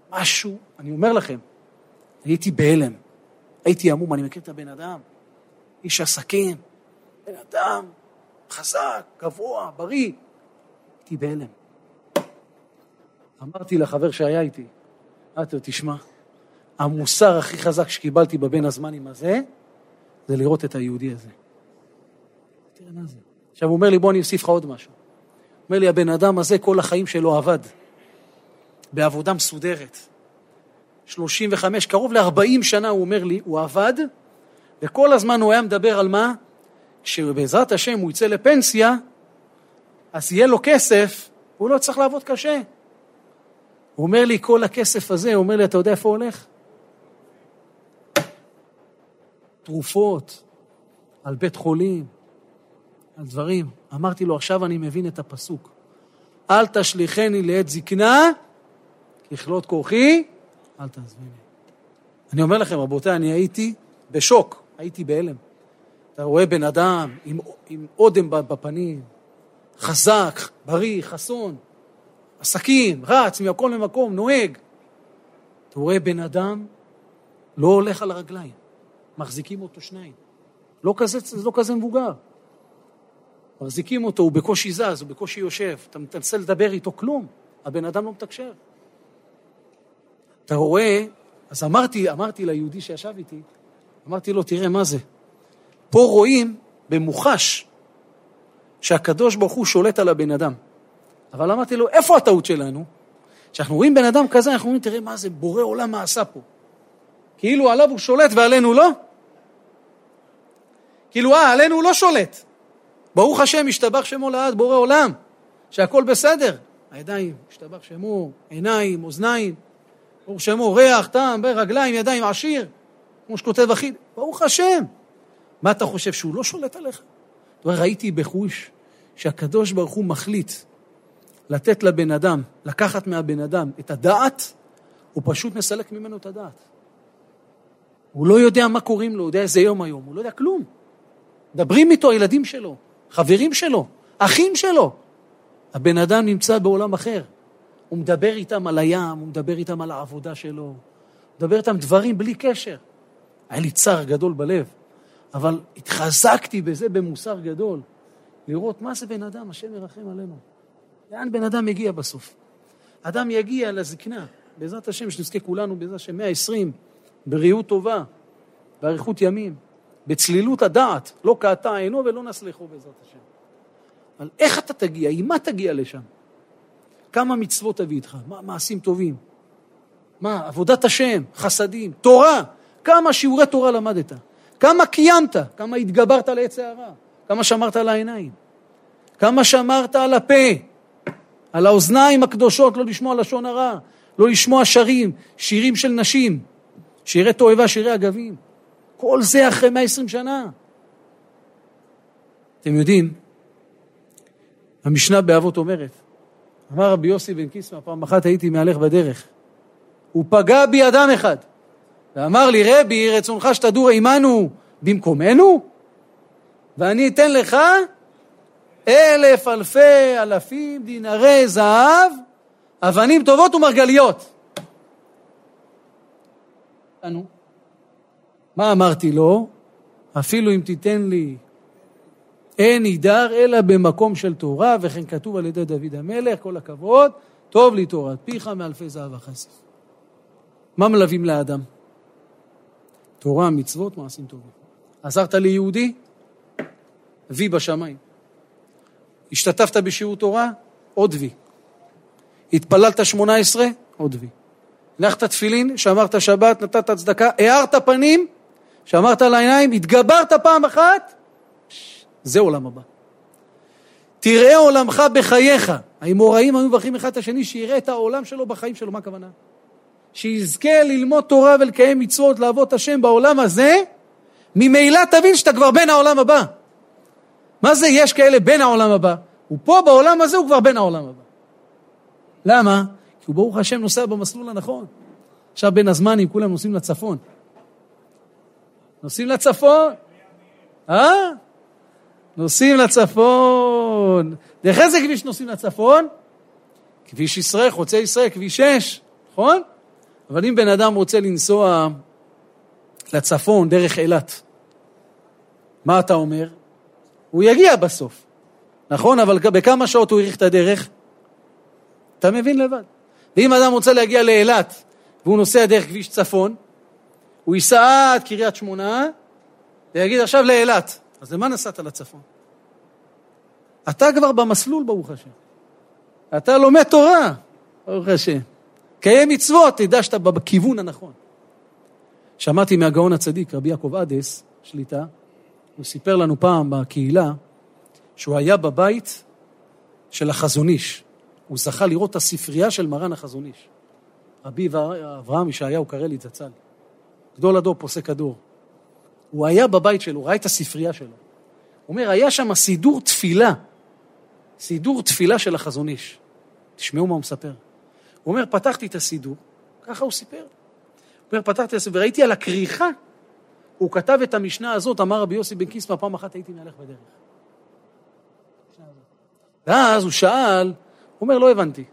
משהו, אני אומר לכם, הייתי בהלם, הייתי עמום, אני מכיר את הבן אדם, איש עסקים, בן אדם חזק, גבוה, בריא. הייתי בהלם. אמרתי לחבר שהיה איתי, אמרתי לו, תשמע, המוסר הכי חזק שקיבלתי בבין הזמנים הזה, זה לראות את היהודי הזה. תראה מה זה. עכשיו הוא אומר לי, בוא אני אוסיף לך עוד משהו. אומר לי, הבן אדם הזה כל החיים שלו עבד, בעבודה מסודרת. 35, קרוב ל-40 שנה, הוא אומר לי, הוא עבד, וכל הזמן הוא היה מדבר על מה? שבעזרת השם הוא יצא לפנסיה, אז יהיה לו כסף, הוא לא צריך לעבוד קשה. הוא אומר לי, כל הכסף הזה, הוא אומר לי, אתה יודע איפה הוא הולך? תרופות, על בית חולים, על דברים. אמרתי לו, עכשיו אני מבין את הפסוק. אל תשליכני לעת זקנה, ככלות כוחי, אל תעזביני. אני אומר לכם, רבותיי, אני הייתי בשוק, הייתי בהלם. אתה רואה בן אדם עם, עם אודם בפנים, חזק, בריא, חסון, עסקים, רץ ממקום למקום, נוהג. אתה רואה בן אדם לא הולך על הרגליים, מחזיקים אותו שניים. לא כזה, לא כזה מבוגר. מחזיקים אותו, הוא בקושי זז, הוא בקושי יושב. אתה מנסה לדבר איתו, כלום. הבן אדם לא מתקשר. אתה רואה, אז אמרתי, אמרתי ליהודי שישב איתי, אמרתי לו, תראה מה זה. פה רואים במוחש שהקדוש ברוך הוא שולט על הבן אדם. אבל אמרתי לו, איפה הטעות שלנו? כשאנחנו רואים בן אדם כזה, אנחנו אומרים, תראה מה זה, בורא עולם מה עשה פה. כאילו עליו הוא שולט ועלינו לא? כאילו, אה, עלינו הוא לא שולט. ברוך השם, השתבח שמו לעד, בורא עולם, שהכל בסדר. הידיים, השתבח שמו, עיניים, אוזניים, ברוך שמו, ריח, טעם, רגליים, ידיים, עשיר, כמו שכותב אחיד. ברוך השם. מה אתה חושב, שהוא לא שולט עליך? ראיתי בחוש שהקדוש ברוך הוא מחליט לתת לבן אדם, לקחת מהבן אדם את הדעת, הוא פשוט מסלק ממנו את הדעת. הוא לא יודע מה קוראים לו, הוא יודע איזה יום היום, הוא לא יודע כלום. מדברים איתו הילדים שלו, חברים שלו, אחים שלו. הבן אדם נמצא בעולם אחר. הוא מדבר איתם על הים, הוא מדבר איתם על העבודה שלו, הוא מדבר איתם דברים בלי קשר. היה לי צער גדול בלב, אבל התחזקתי בזה במוסר גדול, לראות מה זה בן אדם, השם ירחם עלינו. לאן בן אדם מגיע בסוף? אדם יגיע לזקנה, בעזרת השם, שנזכה כולנו, בעזרת השם, 120, בריאות טובה, באריכות ימים, בצלילות הדעת, לא קעתה עינו ולא נסלחו בעזרת השם. אבל איך אתה תגיע? עם מה תגיע לשם? כמה מצוות תביא איתך? מה, מעשים טובים? מה, עבודת השם, חסדים, תורה, כמה שיעורי תורה למדת? כמה קיימת? כמה התגברת על עץ הערה? כמה שמרת על העיניים? כמה שמרת על הפה? על האוזניים הקדושות, לא לשמוע לשון הרע, לא לשמוע שרים, שירים של נשים, שירי תועבה, שירי אגבים. כל זה אחרי 120 שנה. אתם יודעים, המשנה באבות אומרת, אמר רבי יוסי בן קיסמא, פעם אחת הייתי מהלך בדרך, הוא פגע בי אדם אחד, ואמר לי, רבי, רצונך שתדור עמנו במקומנו, ואני אתן לך אלף אלפי אלפים דינרי זהב, אבנים טובות ומרגליות. מה אמרתי לו? אפילו אם תיתן לי אין הידר אלא במקום של תורה, וכן כתוב על ידי דוד המלך, כל הכבוד, טוב לי תורת פיך מאלפי זהב וכסף. מה מלווים לאדם? תורה, מצוות, מעשים טובים. עזרת ליהודי? וי בשמיים. השתתפת בשיעור תורה? עוד וי. התפללת שמונה עשרה? עוד וי. הנחת תפילין, שמרת שבת, נתת צדקה, הארת פנים, שמרת על העיניים, התגברת פעם אחת, זה עולם הבא. תראה עולמך בחייך. האמוראים היו מברכים אחד את השני שיראה את העולם שלו בחיים שלו, מה הכוונה? שיזכה ללמוד תורה ולקיים מצוות, לעבוד השם בעולם הזה, ממילא תבין שאתה כבר בן העולם הבא. מה זה יש כאלה בן העולם הבא? הוא פה בעולם הזה, הוא כבר בן העולם הבא. למה? כי הוא ברוך השם נוסע במסלול הנכון. עכשיו בין הזמנים כולם נוסעים לצפון. נוסעים לצפון. אה? נוסעים לצפון. דרך איזה כביש נוסעים לצפון? כביש ישראל, חוצה ישראל, כביש 6, נכון? אבל אם בן אדם רוצה לנסוע לצפון דרך אילת, מה אתה אומר? הוא יגיע בסוף, נכון? אבל בכמה שעות הוא האריך את הדרך? אתה מבין לבד. ואם אדם רוצה להגיע לאילת והוא נוסע דרך כביש צפון, הוא ייסע עד קריית שמונה ויגיד עכשיו לאילת. אז למה נסעת לצפון? אתה כבר במסלול, ברוך השם. אתה לומד תורה, ברוך השם. קיים מצוות, תדע שאתה בכיוון הנכון. שמעתי מהגאון הצדיק, רבי יעקב אדס, שליטה, הוא סיפר לנו פעם בקהילה שהוא היה בבית של החזון איש. הוא זכה לראות את הספרייה של מרן החזון איש. רבי אברהם ישעיהו קרליץ זצ"ל, גדול הדור, פוסק הדור. הוא היה בבית שלו, ראה את הספרייה שלו. הוא אומר, היה שם סידור תפילה, סידור תפילה של החזון איש. תשמעו מה הוא מספר. הוא אומר, פתחתי את הסידור, ככה הוא סיפר. הוא אומר, פתחתי את הסידור, וראיתי על הכריכה, הוא כתב את המשנה הזאת, אמר רבי יוסי בן קיסמא, פעם אחת הייתי מהלך בדרך. ואז הוא שאל, הוא אומר, לא הבנתי,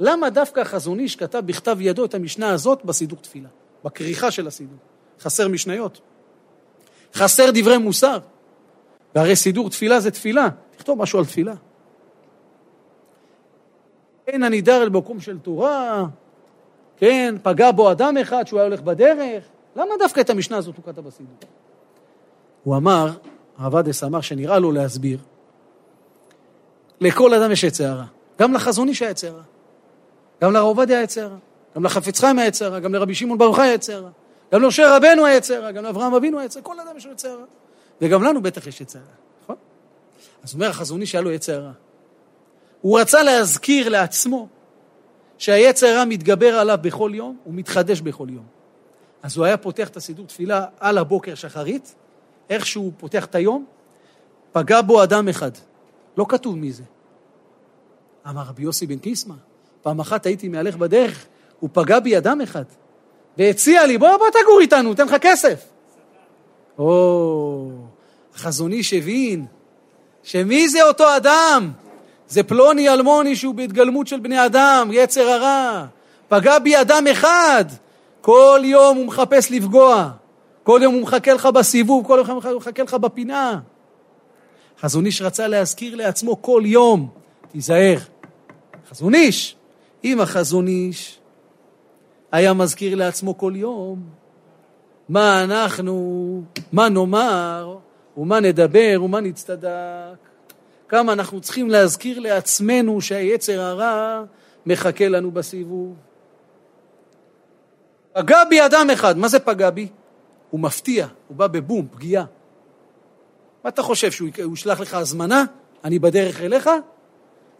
למה דווקא החזון איש כתב בכתב ידו את המשנה הזאת בסידור תפילה, בכריכה של הסידור? חסר משניות, חסר דברי מוסר, והרי סידור תפילה זה תפילה, תכתוב משהו על תפילה. אין הנידר אל מקום של תורה, כן, פגע בו אדם אחד שהוא היה הולך בדרך, למה דווקא את המשנה הזאת הוא כתב בסידור? הוא אמר, הרב אמר שנראה לו להסביר, לכל אדם יש יצא הרע, גם לחזון איש היה יצא הרע, גם לרב עובדיה היה יצא הרע, גם לחפץ חיים היה יצא הרע, גם לרבי שמעון ברוך היה יצא הרע, גם למשה רבנו היה יצא הרע, גם לאברהם אבינו היה יצא, כל אדם יש לו יצא הרע, וגם לנו בטח יש יצא הרע, נכון? אז אומר החזון איש שהיה לו יצא הרע. הוא רצה להזכיר לעצמו שהיצר הרע מתגבר עליו בכל יום, הוא מתחדש בכל יום. אז הוא היה פותח את הסידור תפילה על הבוקר שחרית, איך שהוא פותח את היום, פגע בו אדם אחד. לא כתוב מי זה. אמר רבי יוסי בן קיסמא, פעם אחת הייתי מהלך בדרך, הוא פגע בי אדם אחד, והציע לי, בוא, בוא תגור איתנו, תן לך כסף. או, החזון איש הבין שמי זה אותו אדם זה פלוני אלמוני שהוא בהתגלמות של בני אדם, יצר הרע. פגע בי אדם אחד, כל יום הוא מחפש לפגוע. כל יום הוא מחכה לך בסיבוב, כל יום הוא מחכה לך בפינה. חזון איש רצה להזכיר לעצמו כל יום, תיזהר. חזון איש, אם החזון איש היה מזכיר לעצמו כל יום, מה אנחנו, מה נאמר, ומה נדבר, ומה נצטדק. כמה אנחנו צריכים להזכיר לעצמנו שהיצר הרע מחכה לנו בסיבוב. פגע בי אדם אחד, מה זה פגע בי? הוא מפתיע, הוא בא בבום, פגיעה. מה אתה חושב, שהוא ישלח לך הזמנה? אני בדרך אליך?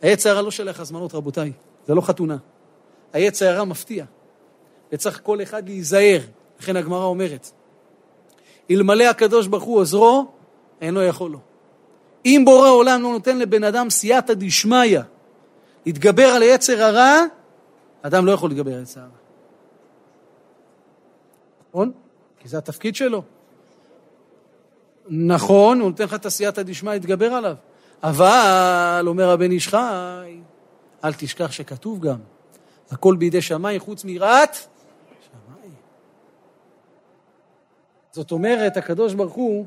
היצר הרע לא שולח הזמנות, רבותיי, זה לא חתונה. היצר הרע מפתיע, וצריך כל אחד להיזהר, לכן הגמרא אומרת, אלמלא הקדוש ברוך הוא עוזרו, אינו יכול לו. אם בורא עולם לא נותן לבן אדם סייעתא דשמיא להתגבר על היצר הרע, אדם לא יכול להתגבר על היצר הרע. נכון? כי זה התפקיד שלו. נכון, הוא נותן לך את הסייעתא דשמיא להתגבר עליו. אבל, אומר הבן איש חי, אל תשכח שכתוב גם, הכל בידי שמיים חוץ מיראת שמיים. זאת אומרת, הקדוש ברוך הוא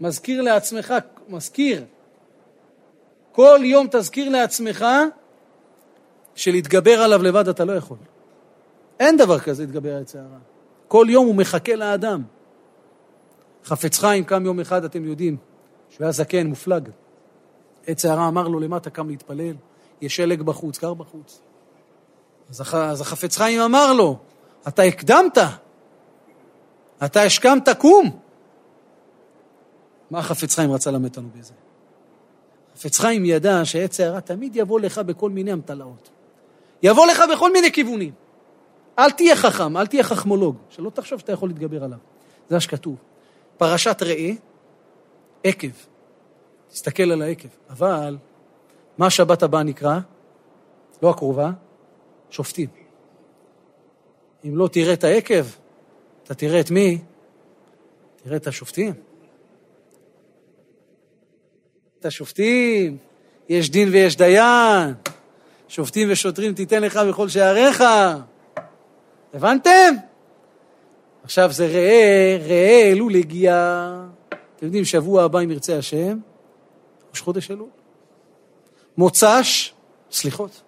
מזכיר לעצמך, מזכיר כל יום תזכיר לעצמך שלהתגבר עליו לבד אתה לא יכול. אין דבר כזה להתגבר על יצר הרע. כל יום הוא מחכה לאדם. חפץ חיים קם יום אחד, אתם יודעים, שהוא היה זקן, מופלג. עץ הרע אמר לו למטה, קם להתפלל, יש שלג בחוץ, קר בחוץ. אז, הח... אז החפץ חיים אמר לו, אתה הקדמת, אתה השכמת, קום. מה החפץ חיים רצה ללמד אותנו בזה? חפץ חיים ידע שעץ הערה תמיד יבוא לך בכל מיני אמתלאות. יבוא לך בכל מיני כיוונים. אל תהיה חכם, אל תהיה חכמולוג, שלא תחשוב שאתה יכול להתגבר עליו. זה מה שכתוב. פרשת ראה, עקב. תסתכל על העקב. אבל, מה השבת הבאה נקרא? לא הקרובה, שופטים. אם לא תראה את העקב, אתה תראה את מי? תראה את השופטים. את השופטים, יש דין ויש דיין, שופטים ושוטרים תיתן לך בכל שעריך. הבנתם? עכשיו זה ראה, ראה אלול הגיע. אתם יודעים, שבוע הבא, אם ירצה השם, ראש חודש אלול. מוצ"ש, סליחות.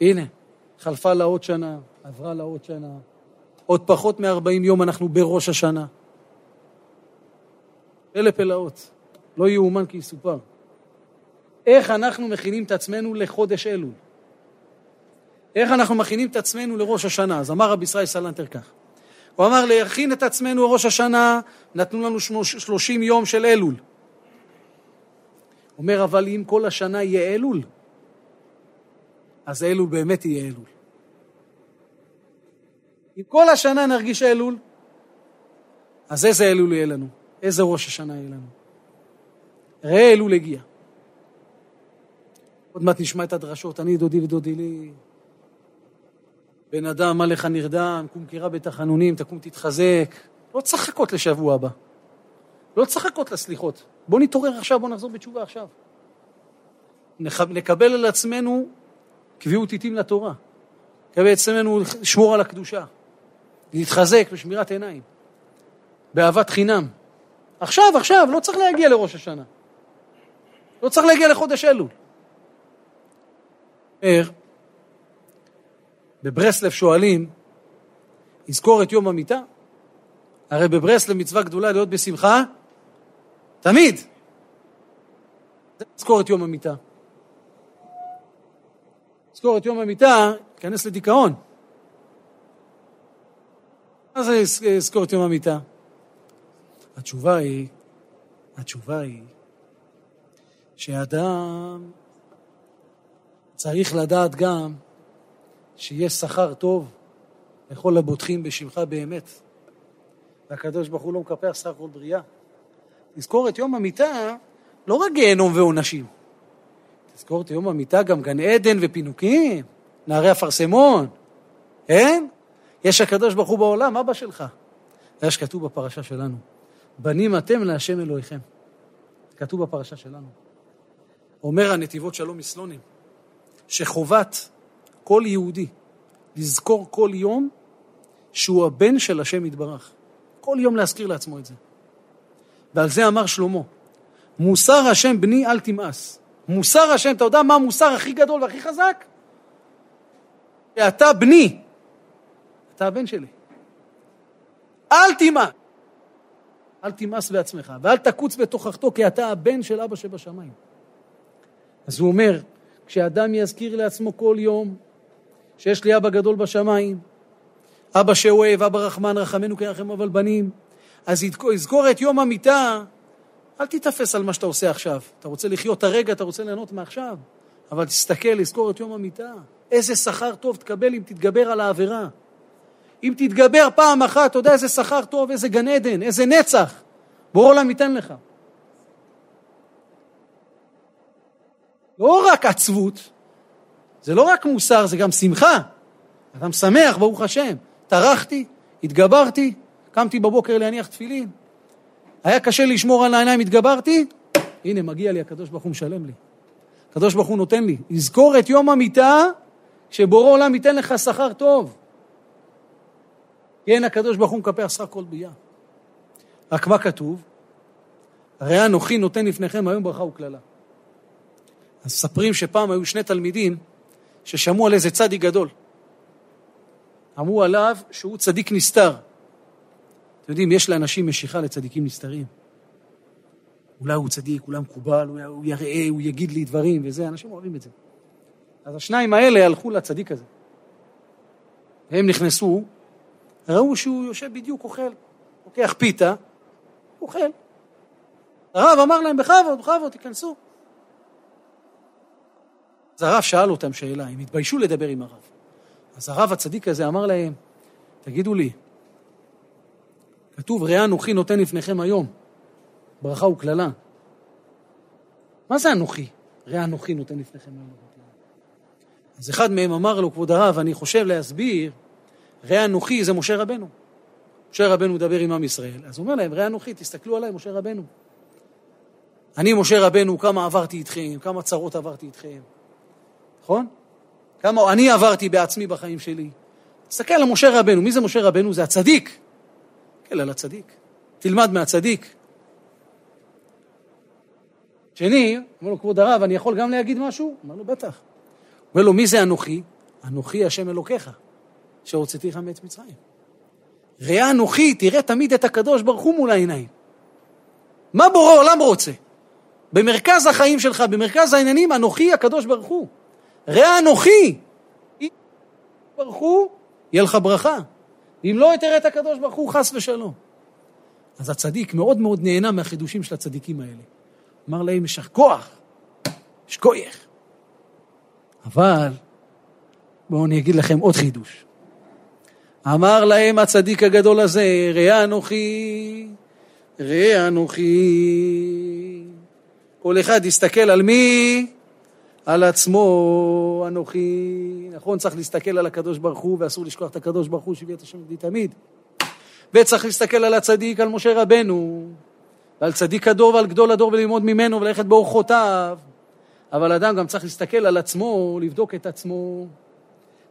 הנה, חלפה לה עוד שנה, עברה לה עוד שנה. עוד פחות מ-40 יום אנחנו בראש השנה. אלה פלאות. לא יאומן כי יסופר. איך אנחנו מכינים את עצמנו לחודש אלול? איך אנחנו מכינים את עצמנו לראש השנה? אז אמר רבי ישראל סלנטר כך. הוא אמר להכין את עצמנו לראש השנה, נתנו לנו שלושים יום של אלול. אומר, אבל אם כל השנה יהיה אלול, אז אלול באמת יהיה אלול. אם כל השנה נרגיש אלול, אז איזה אלול יהיה לנו? איזה ראש השנה יהיה לנו? ראה אלול הגיע. עוד מעט נשמע את הדרשות, אני דודי ודודי לי. בן אדם, מה לך נרדם, קום קירה בתחנונים, תקום תתחזק. לא צריך לחכות לשבוע הבא. לא צריך לחכות לסליחות. בוא נתעורר עכשיו, בוא נחזור בתשובה עכשיו. נקבל על עצמנו קביעות עיתים לתורה. נקבל על עצמנו לשמור על הקדושה. להתחזק בשמירת עיניים. באהבת חינם. עכשיו, עכשיו, לא צריך להגיע לראש השנה. לא צריך להגיע לחודש אלול. בברסלב שואלים, יזכור את יום המיטה? הרי בברסלב מצווה גדולה להיות בשמחה תמיד. יזכור את יום המיטה. יזכור את יום המיטה, ייכנס לדיכאון. מה זה יזכור את יום המיטה? התשובה היא, התשובה היא שאדם צריך לדעת גם שיש שכר טוב לכל הבוטחים בשמך באמת. והקדוש ברוך הוא לא מקפח שכר כל בריאה. תזכור את יום המיטה, לא רק גיהנום ועונשים. תזכור את יום המיטה גם גן עדן ופינוקים, נערי אפרסמון, כן? יש הקדוש ברוך הוא בעולם, אבא שלך. זה מה שכתוב בפרשה שלנו. בנים אתם להשם אלוהיכם. כתוב בפרשה שלנו. אומר הנתיבות שלום מסלונים, שחובת כל יהודי לזכור כל יום שהוא הבן של השם יתברך. כל יום להזכיר לעצמו את זה. ועל זה אמר שלמה, מוסר השם בני אל תמאס. מוסר השם, אתה יודע מה המוסר הכי גדול והכי חזק? שאתה בני, אתה הבן שלי. אל תמאס. אל תמאס בעצמך, ואל תקוץ בתוכחתו, כי אתה הבן של אבא שבשמיים. אז הוא אומר, כשאדם יזכיר לעצמו כל יום שיש לי אבא גדול בשמיים, אבא שאוהב, אבא רחמן, רחמנו כרחם אבל בנים, אז יזכור את יום המיטה, אל תיתפס על מה שאתה עושה עכשיו. אתה רוצה לחיות את הרגע, אתה רוצה ליהנות מעכשיו, אבל תסתכל, לזכור את יום המיטה. איזה שכר טוב תקבל אם תתגבר על העבירה. אם תתגבר פעם אחת, אתה יודע איזה שכר טוב, איזה גן עדן, איזה נצח. בורא עולם ייתן לך. לא רק עצבות, זה לא רק מוסר, זה גם שמחה. אדם שמח, ברוך השם. טרחתי, התגברתי, קמתי בבוקר להניח תפילין. היה קשה לשמור על העיניים, התגברתי, הנה, מגיע לי, הקדוש ברוך הוא משלם לי. הקדוש ברוך הוא נותן לי. לזכור את יום המיטה, שבורא עולם ייתן לך שכר טוב. כן, הקדוש ברוך הוא מקפח שכר כל ביאה. רק מה כתוב? הרי אנוכי נותן לפניכם היום ברכה וקללה. אז מספרים שפעם היו שני תלמידים ששמעו על איזה צדיק גדול. אמרו עליו שהוא צדיק נסתר. אתם יודעים, יש לאנשים משיכה לצדיקים נסתרים. אולי הוא צדיק, אולי מקובל, הוא יראה, הוא יגיד לי דברים וזה, אנשים אוהבים את זה. אז השניים האלה הלכו לצדיק הזה. הם נכנסו, ראו שהוא יושב בדיוק, אוכל, לוקח פיתה, אוכל. הרב אמר להם, בכבוד, בכבוד, תיכנסו. אז הרב שאל אותם שאלה, הם התביישו לדבר עם הרב. אז הרב הצדיק הזה אמר להם, תגידו לי, כתוב, ראה אנוכי נותן לפניכם היום, ברכה וקללה. מה זה אנוכי? ראה אנוכי נותן לפניכם היום. אז אחד מהם אמר לו, כבוד הרב, אני חושב להסביר, ראה אנוכי זה משה רבנו. משה רבנו מדבר עם עם ישראל. אז הוא אומר להם, ראה אנוכי, תסתכלו עליי, משה רבנו. אני, משה רבנו, כמה עברתי איתכם, כמה צרות עברתי איתכם. נכון? כמה אני עברתי בעצמי בחיים שלי. תסתכל על משה רבנו. מי זה משה רבנו? זה הצדיק. תסתכל על הצדיק. תלמד מהצדיק. שני, אומר לו, כבוד הרב, אני יכול גם להגיד משהו? אמר לו, בטח. אומר לו, מי זה אנוכי? אנוכי השם אלוקיך, שהוצאתיך מעץ מצרים. ראה אנוכי, תראה תמיד את הקדוש ברוך הוא מול העיניים. מה בורא עולם רוצה? במרכז החיים שלך, במרכז העניינים, אנוכי הקדוש ברוך הוא. ראה אנוכי, אם ברוך יהיה לך ברכה. אם לא, תראה את הקדוש ברוך הוא, חס ושלום. אז הצדיק מאוד מאוד נהנה מהחידושים של הצדיקים האלה. אמר להם, יש כוח, יש כוח. אבל בואו אני אגיד לכם עוד חידוש. אמר להם הצדיק הגדול הזה, ראה אנוכי, ראה אנוכי. כל אחד יסתכל על מי? על עצמו אנוכי. נכון, צריך להסתכל על הקדוש ברוך הוא, ואסור לשכוח את הקדוש ברוך הוא שהביא את השם תמיד. וצריך להסתכל על הצדיק, על משה רבנו, ועל צדיק הדור ועל גדול הדור וללמוד ממנו וללכת באורחותיו. אבל אדם גם צריך להסתכל על עצמו, לבדוק את עצמו.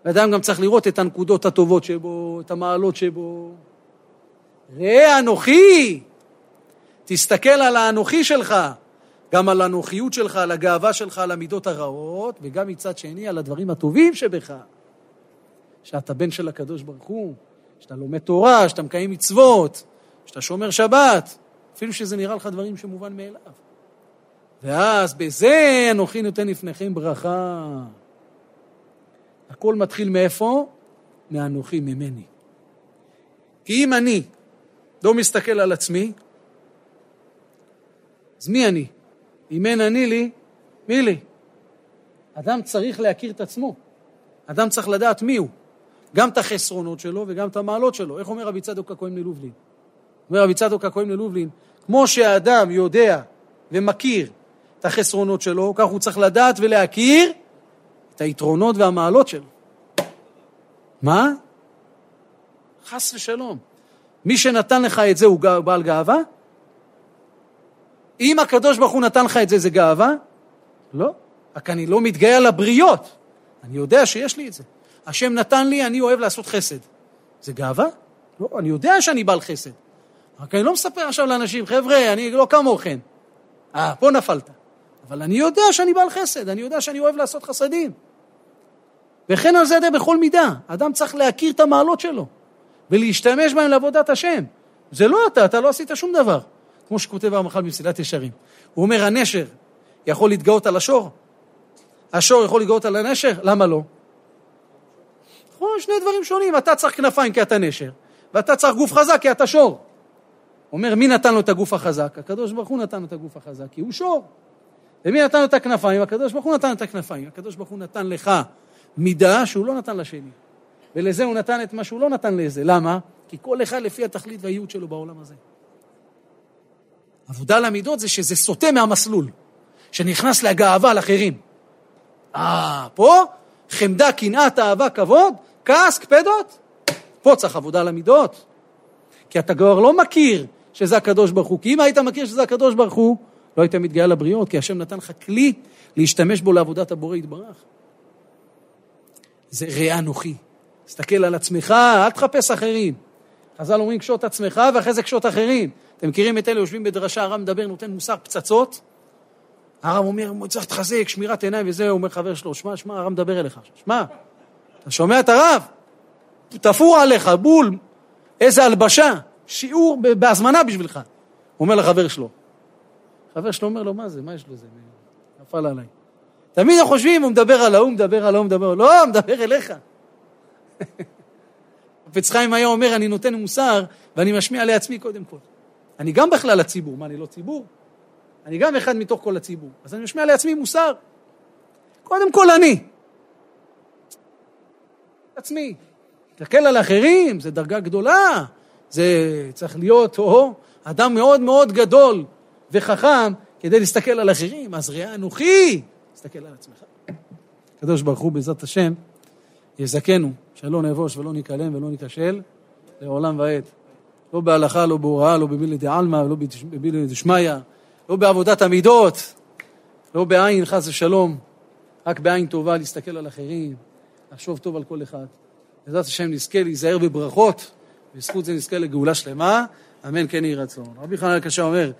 ואדם גם צריך לראות את הנקודות הטובות שבו, את המעלות שבו. ראה אנוכי, תסתכל על האנוכי שלך, גם על האנוכיות שלך, על הגאווה שלך, על המידות הרעות, וגם מצד שני על הדברים הטובים שבך. שאתה בן של הקדוש ברוך הוא, שאתה לומד תורה, שאתה מקיים מצוות, שאתה שומר שבת, אפילו שזה נראה לך דברים שמובן מאליו. ואז בזה אנוכי נותן לפניכם ברכה. הכל מתחיל מאיפה? מאנוכי, ממני. כי אם אני לא מסתכל על עצמי, אז מי אני? אם אין אני לי, מי לי? אדם צריך להכיר את עצמו. אדם צריך לדעת מי הוא. גם את החסרונות שלו וגם את המעלות שלו. איך אומר רבי צדוק הכהן מלובלין? אומר רבי צדוק הכהן מלובלין, כמו שהאדם יודע ומכיר את החסרונות שלו, כך הוא צריך לדעת ולהכיר את היתרונות והמעלות שלו. מה? חס ושלום. מי שנתן לך את זה הוא בעל גאווה? אם הקדוש ברוך הוא נתן לך את זה, זה גאווה? לא. רק אני לא מתגאה על הבריות. אני יודע שיש לי את זה. השם נתן לי, אני אוהב לעשות חסד. זה גאווה? לא, אני יודע שאני בעל חסד. רק אני לא מספר עכשיו לאנשים, חבר'ה, אני לא כמוכם. אה, פה נפלת. אבל אני יודע שאני בעל חסד, אני יודע שאני אוהב לעשות חסדים. וכן על זה די בכל מידה. אדם צריך להכיר את המעלות שלו ולהשתמש בהן לעבודת השם. זה לא אתה, אתה לא עשית שום דבר. כמו שכותב הרמח"ל במסילת ישרים. הוא אומר, הנשר יכול להתגאות על השור? השור יכול להתגאות על הנשר? למה לא? נכון, שני דברים שונים. אתה צריך כנפיים כי אתה נשר, ואתה צריך גוף חזק כי אתה שור. אומר, מי נתן לו את הגוף החזק? הקדוש ברוך הוא נתן לו את הגוף החזק, כי הוא שור. ומי נתן לו את הכנפיים? הקדוש ברוך הוא נתן את הכנפיים. הקדוש ברוך הוא נתן לך מידה שהוא לא נתן לשני. ולזה הוא נתן את מה שהוא לא נתן לזה. למה? כי כל אחד לפי התכלית והייעוד שלו בעולם הזה. עבודה למידות זה שזה סוטה מהמסלול, שנכנס לגאווה על אחרים. אה, פה חמדה, קנאת, אהבה, כבוד, כעס, קפדות, פה צריך עבודה למידות. כי אתה כבר לא מכיר שזה הקדוש ברוך הוא, כי אם היית מכיר שזה הקדוש ברוך הוא, לא היית מתגאה לבריות, כי השם נתן לך כלי להשתמש בו לעבודת הבורא יתברך. זה ראה אנוכי. תסתכל על עצמך, אל תחפש אחרים. חז"ל אומרים קשוט עצמך ואחרי זה קשוט אחרים. אתם מכירים את אלה, יושבים בדרשה, הרב מדבר, נותן מוסר פצצות. הרב אומר, צריך להתחזק, שמירת עיניים וזה, אומר חבר שלו, שמע, שמע, הרב מדבר אליך שמע, אתה שומע את הרב? תפור עליך, בול, איזה הלבשה, שיעור בהזמנה בשבילך. הוא אומר לחבר שלו. חבר שלו אומר לו, מה זה, מה יש לו זה? נפל עליי. תמיד חושבים, הוא מדבר על ההוא, מדבר על ההוא, מדבר, לא, מדבר אליך. חפץ חיים היה אומר, אני נותן מוסר ואני משמיע לעצמי קודם כל. אני גם בכלל הציבור, מה, אני לא ציבור? אני גם אחד מתוך כל הציבור. אז אני משמיע לעצמי מוסר. קודם כל אני. עצמי. להסתכל על אחרים, זה דרגה גדולה. זה צריך להיות, או, אדם מאוד מאוד גדול וחכם כדי להסתכל על אחרים. אז ראה אנוכי, תסתכל על עצמך. הקדוש ברוך הוא, בעזרת השם, יזכנו, שלא נבוש ולא ניכלם ולא ניכשל, לעולם ועד. לא בהלכה, לא בהוראה, לא במילי דעלמא, לא במילי דשמיא, לא בעבודת המידות, לא בעין, חס ושלום, רק בעין טובה להסתכל על אחרים, לחשוב טוב על כל אחד. בעזרת השם נזכה להיזהר בברכות, בזכות זה נזכה לגאולה שלמה, אמן כן יהי רצון. רבי חנן הקשה אומר,